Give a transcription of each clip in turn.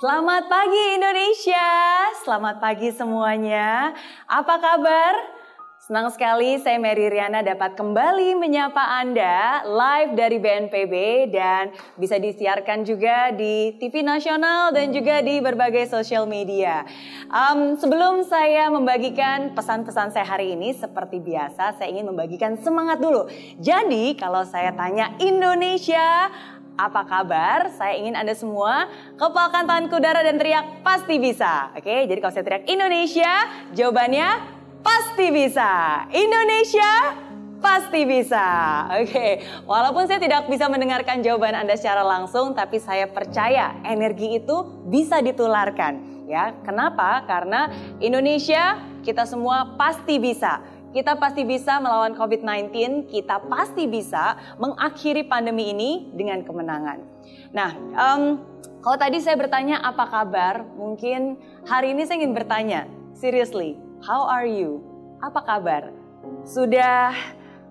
Selamat pagi Indonesia, selamat pagi semuanya. Apa kabar? Senang sekali saya Mary Riana dapat kembali menyapa Anda live dari BNPB dan bisa disiarkan juga di TV nasional dan juga di berbagai sosial media. Um, sebelum saya membagikan pesan-pesan saya hari ini seperti biasa saya ingin membagikan semangat dulu. Jadi kalau saya tanya Indonesia apa kabar? Saya ingin Anda semua kepalkan tangan ke udara dan teriak pasti bisa. Oke, jadi kalau saya teriak Indonesia, jawabannya pasti bisa. Indonesia pasti bisa. Oke, walaupun saya tidak bisa mendengarkan jawaban Anda secara langsung, tapi saya percaya energi itu bisa ditularkan. Ya, kenapa? Karena Indonesia kita semua pasti bisa. Kita pasti bisa melawan COVID-19, kita pasti bisa mengakhiri pandemi ini dengan kemenangan. Nah, um, kalau tadi saya bertanya apa kabar, mungkin hari ini saya ingin bertanya, seriously, how are you? Apa kabar? Sudah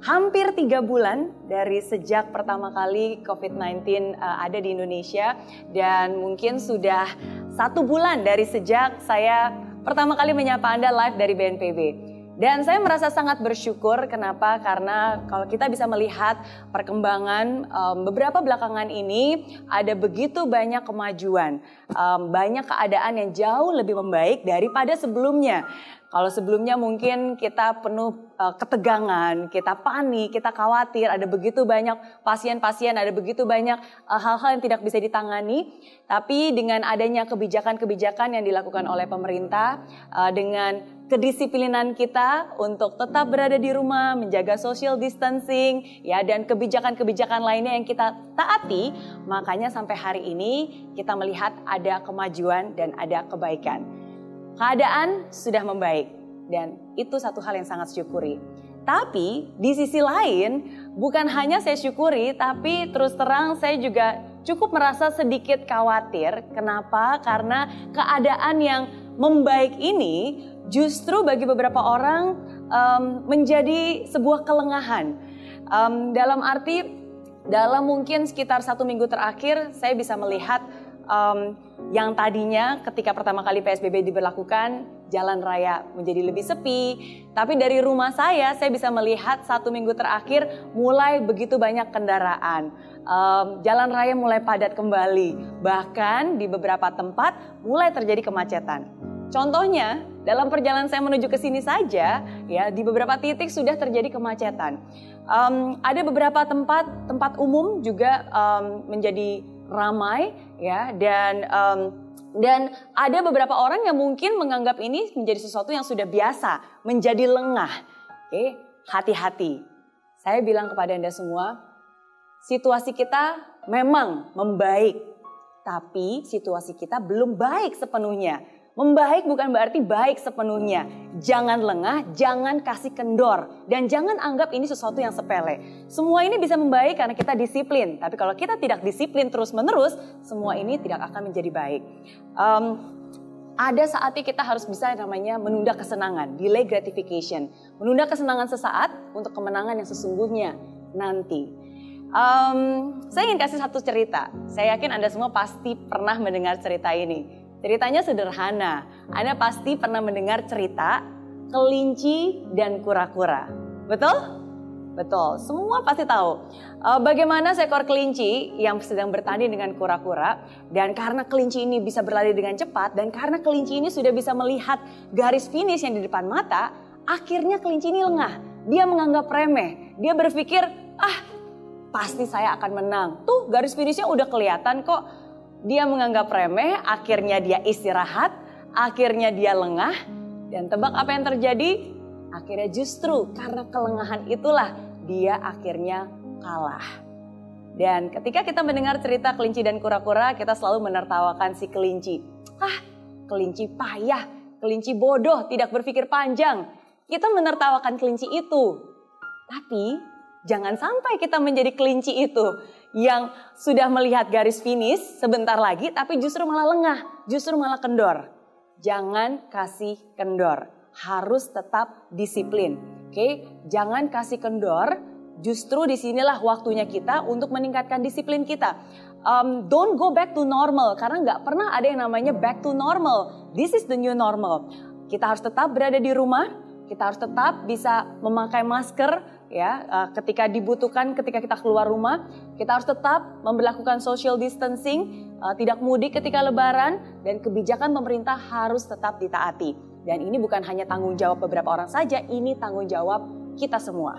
hampir tiga bulan dari sejak pertama kali COVID-19 uh, ada di Indonesia dan mungkin sudah satu bulan dari sejak saya pertama kali menyapa Anda live dari BNPB. Dan saya merasa sangat bersyukur kenapa? Karena kalau kita bisa melihat perkembangan um, beberapa belakangan ini ada begitu banyak kemajuan, um, banyak keadaan yang jauh lebih membaik daripada sebelumnya. Kalau sebelumnya mungkin kita penuh uh, ketegangan, kita panik, kita khawatir, ada begitu banyak pasien-pasien, ada begitu banyak uh, hal-hal uh, yang tidak bisa ditangani. Tapi dengan adanya kebijakan-kebijakan yang dilakukan oleh pemerintah, uh, dengan kedisiplinan kita untuk tetap berada di rumah, menjaga social distancing, ya dan kebijakan-kebijakan lainnya yang kita taati, makanya sampai hari ini kita melihat ada kemajuan dan ada kebaikan keadaan sudah membaik dan itu satu hal yang sangat syukuri. Tapi di sisi lain bukan hanya saya syukuri tapi terus terang saya juga cukup merasa sedikit khawatir. Kenapa? Karena keadaan yang membaik ini justru bagi beberapa orang um, menjadi sebuah kelengahan. Um, dalam arti dalam mungkin sekitar satu minggu terakhir saya bisa melihat um, yang tadinya ketika pertama kali PSBB diberlakukan jalan raya menjadi lebih sepi. Tapi dari rumah saya, saya bisa melihat satu minggu terakhir mulai begitu banyak kendaraan. Um, jalan raya mulai padat kembali. Bahkan di beberapa tempat mulai terjadi kemacetan. Contohnya, dalam perjalanan saya menuju ke sini saja, ya di beberapa titik sudah terjadi kemacetan. Um, ada beberapa tempat tempat umum juga um, menjadi ramai ya dan um, dan ada beberapa orang yang mungkin menganggap ini menjadi sesuatu yang sudah biasa, menjadi lengah. Oke, hati-hati. Saya bilang kepada Anda semua, situasi kita memang membaik, tapi situasi kita belum baik sepenuhnya. Membaik bukan berarti baik sepenuhnya. Jangan lengah, jangan kasih kendor, dan jangan anggap ini sesuatu yang sepele. Semua ini bisa membaik karena kita disiplin. Tapi kalau kita tidak disiplin terus-menerus, semua ini tidak akan menjadi baik. Um, ada saatnya kita harus bisa namanya menunda kesenangan, delay gratification. Menunda kesenangan sesaat untuk kemenangan yang sesungguhnya nanti. Um, saya ingin kasih satu cerita. Saya yakin Anda semua pasti pernah mendengar cerita ini. Ceritanya sederhana. Anda pasti pernah mendengar cerita kelinci dan kura-kura. Betul? Betul, semua pasti tahu. Uh, bagaimana seekor kelinci yang sedang bertanding dengan kura-kura dan karena kelinci ini bisa berlari dengan cepat dan karena kelinci ini sudah bisa melihat garis finish yang di depan mata, akhirnya kelinci ini lengah. Dia menganggap remeh. Dia berpikir, "Ah, pasti saya akan menang." Tuh, garis finishnya udah kelihatan kok dia menganggap remeh, akhirnya dia istirahat, akhirnya dia lengah, dan tebak apa yang terjadi? Akhirnya justru karena kelengahan itulah dia akhirnya kalah. Dan ketika kita mendengar cerita kelinci dan kura-kura, kita selalu menertawakan si kelinci. Ah, kelinci payah, kelinci bodoh, tidak berpikir panjang. Kita menertawakan kelinci itu. Tapi jangan sampai kita menjadi kelinci itu yang sudah melihat garis finish sebentar lagi tapi justru malah lengah, justru malah kendor. Jangan kasih kendor, harus tetap disiplin. Oke, jangan kasih kendor. Justru di sinilah waktunya kita untuk meningkatkan disiplin kita. um, don't go back to normal karena nggak pernah ada yang namanya back to normal. This is the new normal. Kita harus tetap berada di rumah, kita harus tetap bisa memakai masker ya uh, ketika dibutuhkan ketika kita keluar rumah. Kita harus tetap memperlakukan social distancing, uh, tidak mudik ketika lebaran dan kebijakan pemerintah harus tetap ditaati. Dan ini bukan hanya tanggung jawab beberapa orang saja, ini tanggung jawab kita semua.